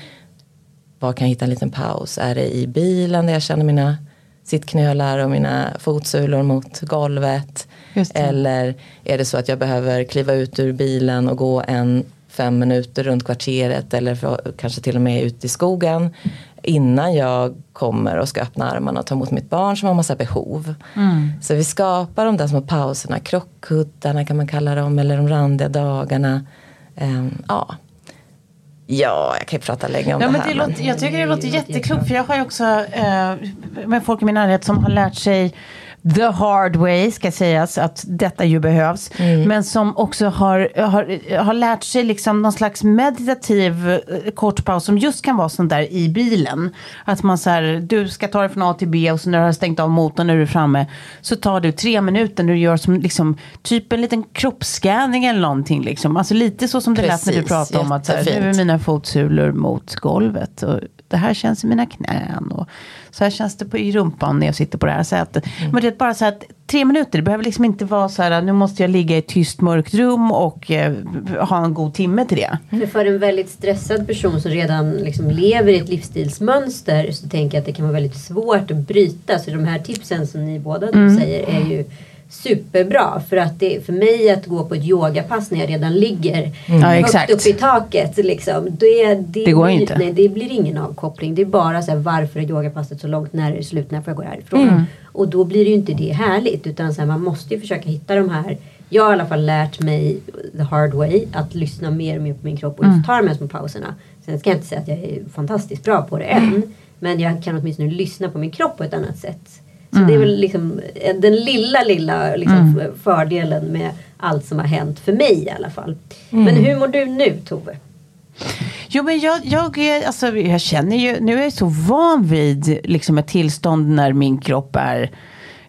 Var kan jag hitta en liten paus? Är det i bilen där jag känner mina sittknölar och mina fotsulor mot golvet? Eller är det så att jag behöver kliva ut ur bilen och gå en fem minuter runt kvarteret eller för, kanske till och med ut i skogen innan jag kommer och ska öppna armarna och ta emot mitt barn som har massa behov. Mm. Så vi skapar de där små pauserna, krockkuddarna kan man kalla dem eller de randiga dagarna. Um, ja. Ja, jag kan ju prata länge om ja, det men här. Det men... låter, jag tycker det låter jätteklokt för jag har ju också eh, med folk i min närhet som har lärt sig the hard way ska sägas att detta ju behövs. Mm. Men som också har, har, har lärt sig liksom någon slags meditativ eh, kort paus som just kan vara sån där i bilen. Att man så här, du ska ta dig från A till B och så när du har stängt av motorn när du är framme så tar du tre minuter när du gör som liksom typ en liten kroppsscanning eller någonting liksom. Alltså lite så som det Precis, lät när du pratade om att så här, nu är mina fotsulor mot golvet. Och, det här känns i mina knän. Och så här känns det på, i rumpan när jag sitter på det här sättet. Mm. Men det är bara så att tre minuter, det behöver liksom inte vara så här nu måste jag ligga i ett tyst mörkt rum och eh, ha en god timme till det. För, för en väldigt stressad person som redan liksom lever i ett livsstilsmönster så tänker jag att det kan vara väldigt svårt att bryta. Så de här tipsen som ni båda mm. säger är ju superbra. För att det, för mig att gå på ett yogapass när jag redan ligger mm. högt ja, upp i taket. Liksom, det, det, det går blir, inte. Nej, det blir ingen avkoppling. Det är bara så här, varför är yogapasset så långt? När är det slut? När får jag gå härifrån? Mm. Och då blir det ju inte det härligt. Utan så här, man måste ju försöka hitta de här jag har i alla fall lärt mig the hard way att lyssna mer och mer på min kropp och just mm. ta de här små pauserna. Sen ska jag inte säga att jag är fantastiskt bra på det än. Men jag kan åtminstone lyssna på min kropp på ett annat sätt. Så det är väl liksom eh, den lilla, lilla liksom f- fördelen med allt som har hänt för mig i alla fall. Men hur mår du nu Tove? Jo men jag, jag, är, alltså, jag känner ju, nu är jag så van vid liksom ett tillstånd när min kropp är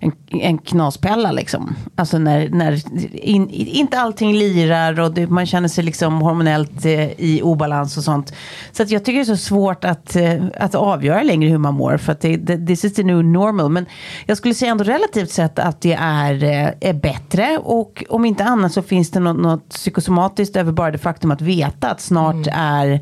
en, en knaspella liksom. Alltså när, när in, inte allting lirar och det, man känner sig liksom hormonellt eh, i obalans och sånt. Så att jag tycker det är så svårt att, eh, att avgöra längre hur man mår för att det, det, this is the new normal. Men jag skulle säga ändå relativt sett att det är, eh, är bättre och om inte annat så finns det något, något psykosomatiskt över bara det faktum att veta att snart är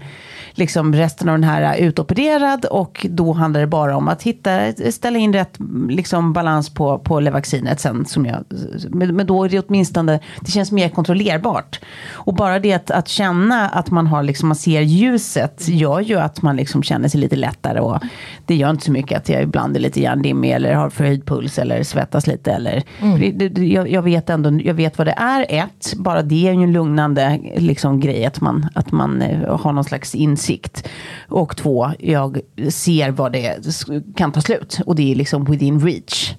liksom resten av den här utopererad och då handlar det bara om att hitta, ställa in rätt liksom, balans på, på Levaxinet sen. Som jag, men, då är det åtminstone, det känns mer kontrollerbart. Och bara det att, att känna att man har liksom, man ser ljuset gör ju att man liksom känner sig lite lättare och det gör inte så mycket att jag ibland är lite hjärndimmig eller har förhöjd puls eller svettas lite eller det, det, det- jag, jag vet ändå, jag vet vad det är ett, bara det är ju en lugnande liksom, grej att man, att man eh, har någon slags insikt. Och två, jag ser vad det kan ta slut och det är liksom within reach.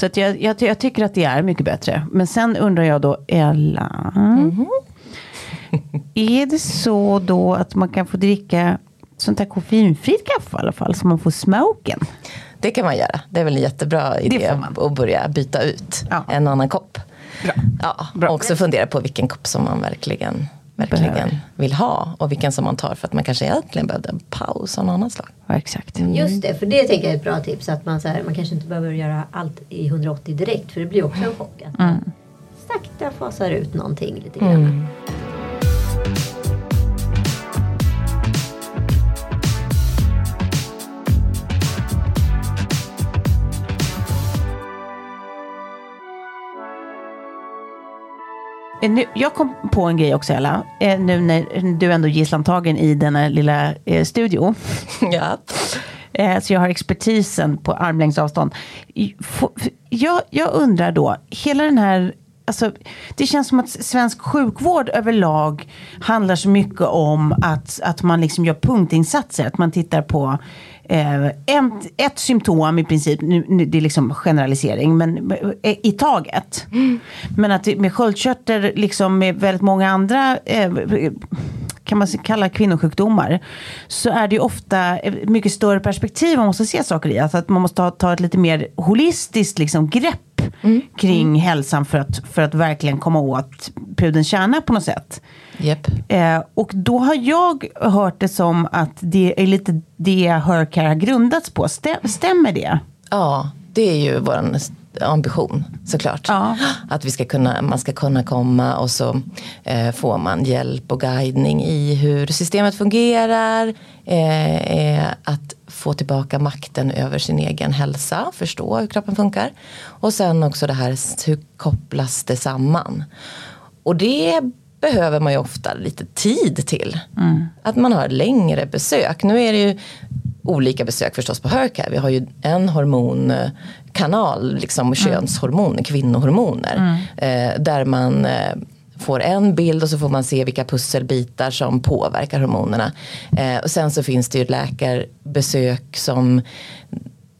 Så att jag, jag, jag tycker att det är mycket bättre. Men sen undrar jag då, Ella. Är det så då att man kan få dricka sånt här koffeinfritt kaffe i alla fall? Så man får smoken? Det kan man göra. Det är väl en jättebra idé att börja byta ut Ja. en annan kopp. Bra. Ja, Bra. Och också fundera på vilken kopp som man verkligen, verkligen Behöver. vill ha. Och vilken som man tar för att man kanske egentligen behövde en paus av något annat slag. Ja, exakt. Just det, för det tänker jag är ett bra tips. Att man, så här, man kanske inte behöver göra allt i 180 direkt. För det blir också en chock. Att man sakta fasar ut någonting lite grann. Eh, Nu, jag kom på en grej också Ella. Eh, nu när du ändå är gisslantagen i denna lilla eh, studio. *laughs* ja. Eh, så jag har expertisen på armlängds avstånd. Jag, jag undrar då, hela den här Alltså, det känns som att svensk sjukvård överlag handlar så mycket om att, att man liksom gör punktinsatser. Att man tittar på eh, ett, ett symptom i princip, nu, nu, det är liksom generalisering, men eh, i taget. Men att med sköldkörtel, liksom med väldigt många andra eh, kan man kalla kvinnosjukdomar. Så är det ju ofta ett mycket större perspektiv man måste se saker i. Alltså att man måste ta, ta ett lite mer holistiskt liksom, grepp kring hälsan för att, för att verkligen komma åt pudelns kärna på något sätt. Japp. Eh, och då har jag hört det som att det är lite det Hercare har grundats på. Stäm, stämmer det? Ja, det är ju vår ambition såklart. Ja. Att vi ska kunna, man ska kunna komma och så eh, får man hjälp och guidning i hur systemet fungerar. Eh, att få tillbaka makten över sin egen hälsa, förstå hur kroppen funkar. Och sen också det här, hur kopplas det samman? Och det behöver man ju ofta lite tid till. Att man har längre besök. Nu är det ju olika besök förstås på Hercare. Vi har ju en hormonkanal, liksom könshormoner, kvinnohormoner. Eh, där man eh, får en bild och så får man se vilka pusselbitar som påverkar hormonerna. Eh, och sen så finns det ju läkarbesök som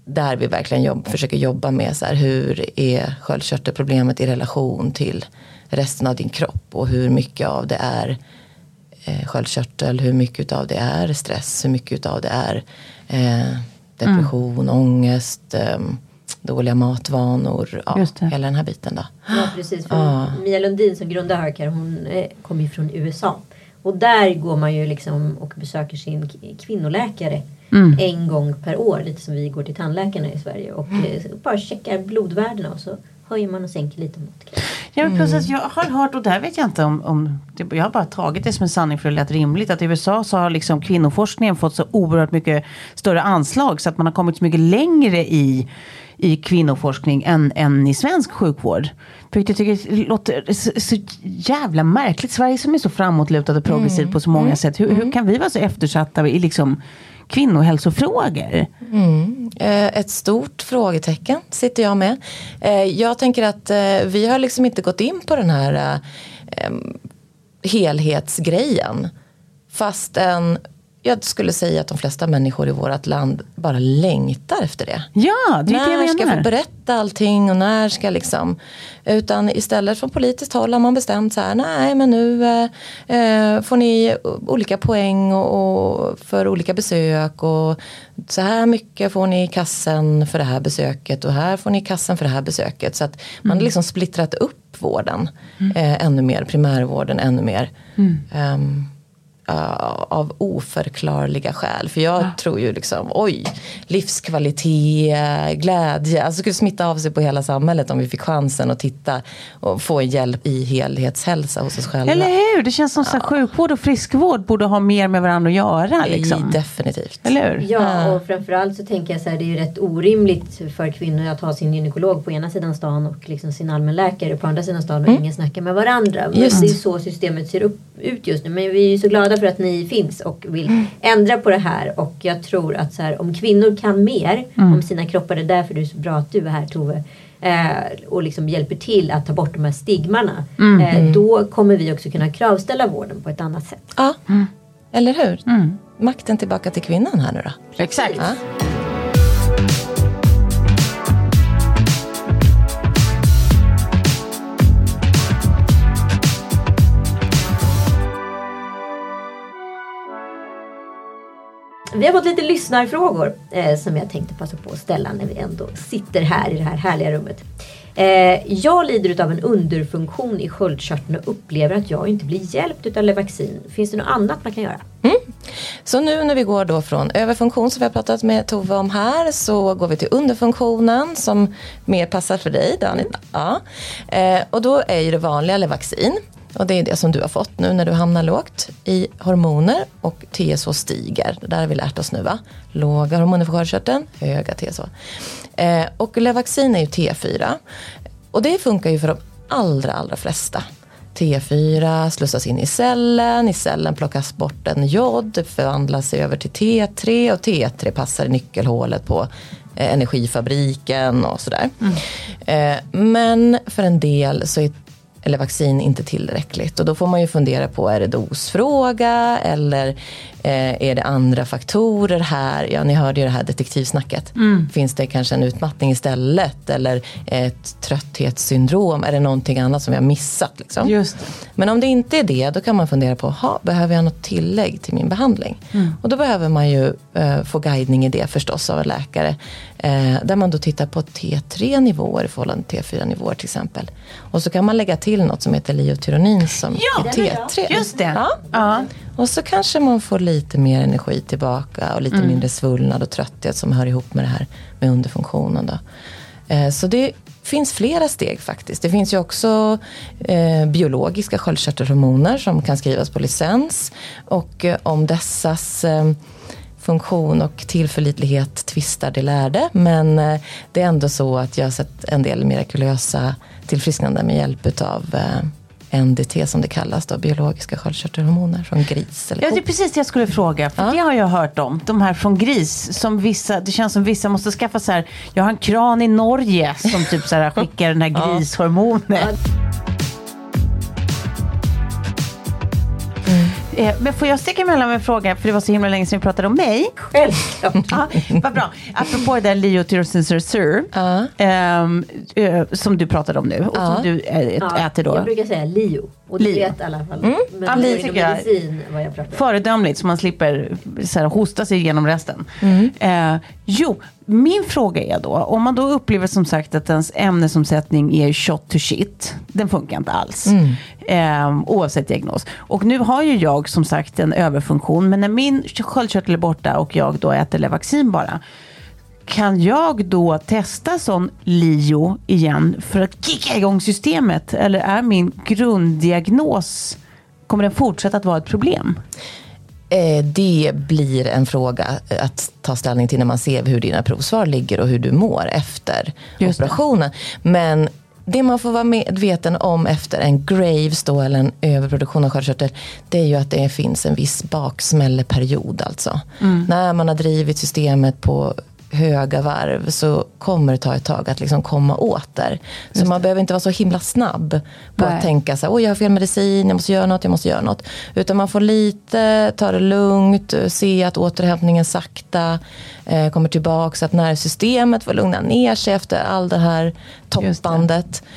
där vi verkligen jobb, försöker jobba med så här, hur är sköldkörtelproblemet i relation till resten av din kropp? Och hur mycket av det är eh, sköldkörtel, hur mycket av det är stress, hur mycket av det är eh, depression, ångest, eh, dåliga matvanor, ja, Just det. hela den här biten då. Ja precis. För Mia Lundin som grundar Hercare hon eh, kommer ju från USA. Och där går man ju liksom och besöker sin kvinnoläkare en gång per år. Lite som vi går till tandläkarna i Sverige. Och eh, bara checkar blodvärdena och så höjer man och sänker lite måttkraft. Ja, men plus att jag har hört, och där vet jag inte om, om det, jag har bara tagit det som en sanning för det lät rimligt, att i USA så har liksom kvinnoforskningen fått så oerhört mycket större anslag så att man har kommit så mycket längre i, i kvinnoforskning än, än i svensk sjukvård. För jag tycker det låter så, så jävla märkligt. Sverige som är så framåtlutat och progressivt på så många sätt. Hur, hur kan vi vara så eftersatta i liksom kvinnohälsofrågor? Eh, Ett stort frågetecken sitter jag med. Eh, Jag tänker att eh, vi har liksom inte gått in på den här helhetsgrejen. Fastän jag skulle säga att de flesta människor i vårt land bara längtar efter det. Ja, det är det när jag ska jag menar. få berätta allting och när ska liksom. Utan istället från politiskt håll har man bestämt så här, nej men nu eh, eh, får ni olika poäng och, och för olika besök och så här mycket får ni i kassen för det här besöket och här får ni i kassen för det här besöket. Så att man har liksom splittrat upp vården eh, ännu mer, primärvården ännu mer. Ehm, uh, av oförklarliga skäl. För jag tror ju liksom, oj, livskvalitet, glädje. Alltså det skulle smitta av sig på hela samhället om vi fick chansen att titta och få hjälp i helhetshälsa hos oss själva. Eller hur? Det känns som så här, sjukvård och friskvård borde ha mer med varandra att göra. Liksom. Definitivt. Eller hur? Ja, och framförallt så tänker jag så här, det är ju rätt orimligt för kvinnor att ha sin gynekolog på ena sidan stan och liksom sin allmänläkare på andra sidan stan och ingen snackar med varandra. Men Just. det är ju så systemet ser upp, ut just nu. Men vi är ju så glada för att ni finns och vill ändra på det här. Och jag tror att så här, om kvinnor kan mer om sina kroppar, det är därför det är så bra att du är här Tove. Eh, och liksom hjälper till att ta bort de här stigmarna. Eh, då kommer vi också kunna kravställa vården på ett annat sätt. Ja, eller hur? Makten tillbaka till kvinnan här nu då. Exakt. Ja. Vi har fått lite lyssnarfrågor eh, som jag tänkte passa på att ställa när vi ändå sitter här i det här härliga rummet. Eh, jag lider av en underfunktion i sköldkörteln och upplever att jag inte blir hjälpt av Levaxin. Finns det något annat man kan göra? Så nu när vi går då från överfunktion som vi har pratat med Tove om här så går vi till underfunktionen som mer passar för dig Danny. Ja. Eh, och då är ju det vanliga Levaxin och det är det som du har fått nu när du hamnar lågt i hormoner och TSH stiger. Det där har vi lärt oss nu va? Låga hormoner för sköldkörteln, höga TSH. Eh, och Levaxin är ju T4 och det funkar ju för de allra allra flesta. T4 slussas in i cellen, i cellen plockas bort en jod, förvandlas över till T3 och T3 passar i nyckelhålet på eh, energifabriken och sådär. Eh, men för en del så är eller vaccin inte tillräckligt. Och då får man ju fundera på är det dosfråga eller eh, är det andra faktorer här? Ja, ni hörde ju det här detektivsnacket. Finns det kanske en utmattning istället eller ett trötthetssyndrom? Är det någonting annat som vi har missat? Liksom? Men om det inte är det, då kan man fundera på, ha, behöver jag något tillägg till min behandling? Och då behöver man ju eh, få guidning i det förstås av en läkare. Eh, där man då tittar på T3 nivåer i förhållande till T4 nivåer till exempel. Och så kan man lägga till något som heter liotyronin som Ja, T3. Just det. Ja. Ja. Och så kanske man får lite mer energi tillbaka och lite mindre svullnad och trötthet som hör ihop med det här med underfunktionen. Då. Eh, så det finns flera steg faktiskt. Det finns ju också eh, biologiska sköldkörtelhormoner som kan skrivas på licens. Och eh, om dessas eh, funktion och tillförlitlighet tvistar de lärde. Men eh, det är ändå så att jag har sett en del mirakulösa tillfrisknande med hjälp av eh, NDT som det kallas då, biologiska sköldkörtelhormoner från gris eller Ja, det är precis det jag skulle fråga. För Ja. det har jag hört om. De här från gris. Som vissa, det känns som vissa måste skaffa så här. Jag har en kran i Norge som typ så här *laughs* skickar den här grishormonet. Eh, Men får jag sticka emellan med en fråga? För det var så himla länge sedan vi pratade om mig. Självklart. *laughs* Ja, vad bra. Apropå det där Liotyrosin Reserve. Ehm, eh, som du pratade om nu. Och som du eh, äter då. Jag brukar säga Lio. Och Lio. vet i alla fall. Men Ja, det tycker jag- medicin vad jag pratar om. Föredömligt så man slipper så här, hosta sig igenom resten. Eh, jo, min fråga är då, om man då upplever som sagt att ens ämnesomsättning är shot to shit, den funkar inte alls. Eh, oavsett diagnos. Och nu har ju jag som sagt en överfunktion, men när min sköldkörtel är borta och jag då äter Levaxin bara, kan jag då testa sån LIO igen för att kicka igång systemet? Eller är min grunddiagnos, kommer den fortsätta att vara ett problem? Eh, Det blir en fråga eh, att ta ställning till när man ser hur dina provsvar ligger och hur du mår efter operationen. Men det man får vara medveten om efter en Graves då, eller en överproduktion av sköldkörtel, det är ju att det finns en viss baksmälleperiod alltså. Mm. När man har drivit systemet på höga varv så kommer det ta ett tag att liksom komma åter. Så man behöver inte vara så himla snabb på Nej. att tänka så här, jag har fel medicin, jag måste göra något, jag måste göra något. Utan man får lite, ta det lugnt, se att återhämtningen sakta eh, kommer tillbaka. Så att nervsystemet får lugna ner sig efter all det här toppandet. Eh,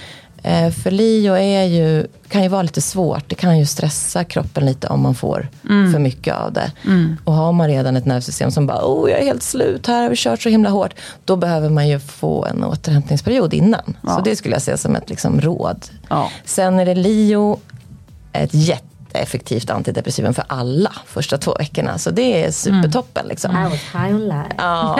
för Leo är ju, kan ju vara lite svårt. Det kan ju stressa kroppen lite om man får för mycket av det. Och har man redan ett nervsystem som bara, oh jag är helt slut, här har vi kört så himla hårt. Då behöver man ju få en återhämtningsperiod innan. Ja. Så det skulle jag säga som ett liksom, råd. Ja. Sen är det Leo, ett jätteeffektivt antidepressivum för alla första två veckorna. Så det är supertoppen. Liksom. I was high on life. Ja.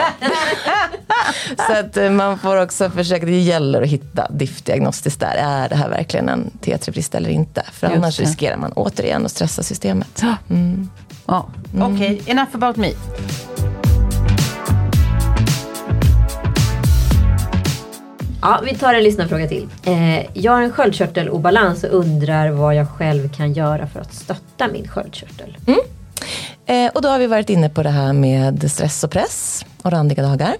*laughs* så att eh, man får också försöka, det gäller att hitta diff-diagnostiskt där. Är det här verkligen en T3-brist eller inte? För Just annars det. riskerar man återigen att stressa systemet. Ja. Okej, enough about me. Ja, vi tar en lyssnarfråga till. Eh, jag har en sköldkörtelobalans och undrar vad jag själv kan göra för att stötta min sköldkörtel. Mm. Eh, och då har vi varit inne på det här med stress och press och randiga dagar.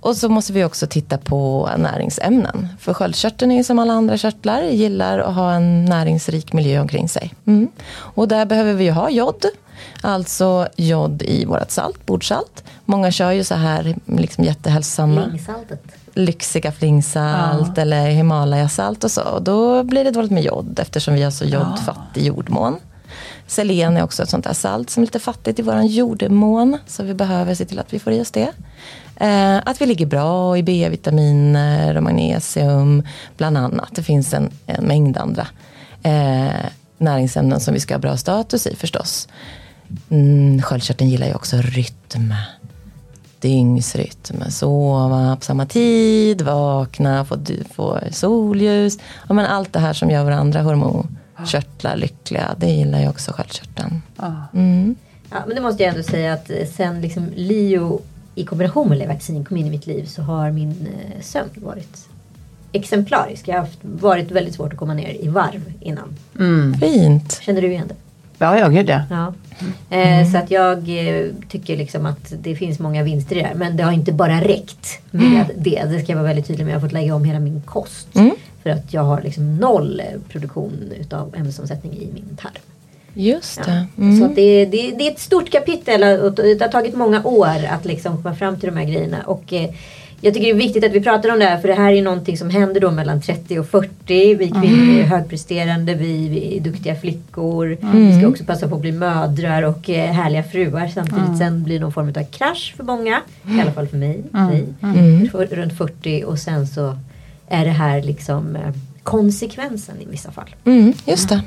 Och så måste vi också titta på näringsämnen. För sköldkörteln är ju som alla andra körtlar, gillar att ha en näringsrik miljö omkring sig. Mm. Och där behöver vi ju ha jod. Alltså jod i vårt salt, bordsalt. Många kör ju så här liksom jättehälsosamma Ringsaltet. lyxiga flingsalt eller Himalayasalt och så. Och då blir det dåligt med jod eftersom vi har så jodfattig jordmån. Selen är också ett sånt där salt som är lite fattigt i våran jordmån. Så vi behöver se till att vi får i oss det. Eh, att vi ligger bra i B-vitaminer och magnesium bland annat. Det finns en, en mängd andra eh, näringsämnen som vi ska ha bra status i förstås. Mm, sköldkörteln gillar ju också rytm dygnsrytm. Sova på samma tid, vakna, få, få solljus. Ja, men allt det här som gör våra andra hormonkörtlar lyckliga, det gillar ju också sköldkörteln. Mm. Ja, men det måste jag ändå säga att eh, sen liksom Leo i kombination med Levaxin kom in i mitt liv så har min eh, sömn varit exemplarisk. Jag har haft, varit väldigt svårt att komma ner i varv innan. Fint. Känner du igen det? Ja, ja, gud ja. Ja. Eh, så att jag eh, tycker liksom att det finns många vinster i det här. Men det har inte bara räckt med det. Det ska jag vara väldigt tydlig med. Jag har fått lägga om hela min kost. För att jag har liksom noll eh, produktion utav ämnesomsättning i min tarm. Just det. Så Mm. det, det, det är ett stort kapitel och det har tagit många år att liksom komma fram till de här grejerna. Och jag tycker det är viktigt att vi pratar om det här för det här är ju någonting som händer då mellan 30 och 40. Vi kvinnor är högpresterande, vi, vi är duktiga flickor. Vi ska också passa på att bli mödrar och eh, härliga fruar samtidigt. Sen blir det någon form av krasch för många. I alla fall för mig. mig. För- Runt 40 och sen så är det här liksom eh, konsekvensen i vissa fall. Mm, just det.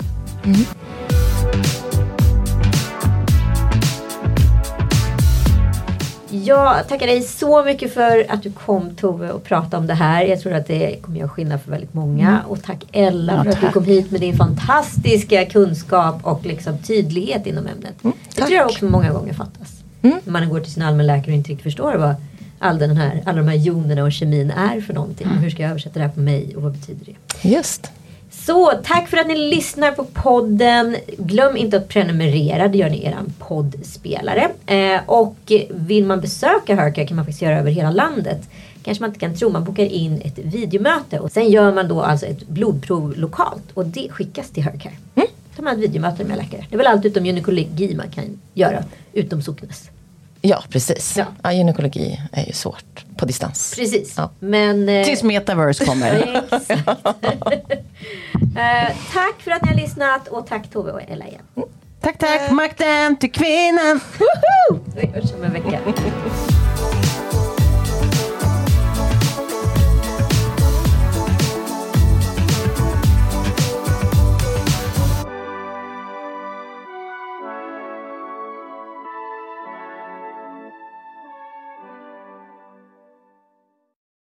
Jag tackar dig så mycket för att du kom Tove och pratade om det här. Jag tror att det kommer göra skillnad för väldigt många. Och tack Ella Ja, för att du tack. kom hit med din fantastiska kunskap och liksom tydlighet inom ämnet. det tack. tror jag också många gånger fattas. Mm. När man går till sin allmänläkare och inte riktigt förstår vad all den här, alla de här jonerna och kemin är för någonting. Hur ska jag översätta det här på mig och vad betyder det? Just. Så tack för att ni lyssnar på podden. Glöm inte att prenumerera, det gör ni i er poddspelare. Eh, och vill man besöka Hercare kan man faktiskt göra över hela landet. Kanske man inte kan tro, man bokar in ett videomöte och sen gör man då alltså ett blodprov lokalt och det skickas till Hercare. Mm. Tar man ett videomöte med läkare. Det är väl allt utom gynekologi man kan göra, utom socknes. Ja, precis. Ja. Ja. gynekologi är ju svårt på distans. Precis. Ja. Men... eh, Tills metaverse kommer. *laughs* *laughs* Eh, tack för att ni har lyssnat och tack Tove och Ella igen. Tack, tack. Makten till kvinnan. Vi hörs om en vecka.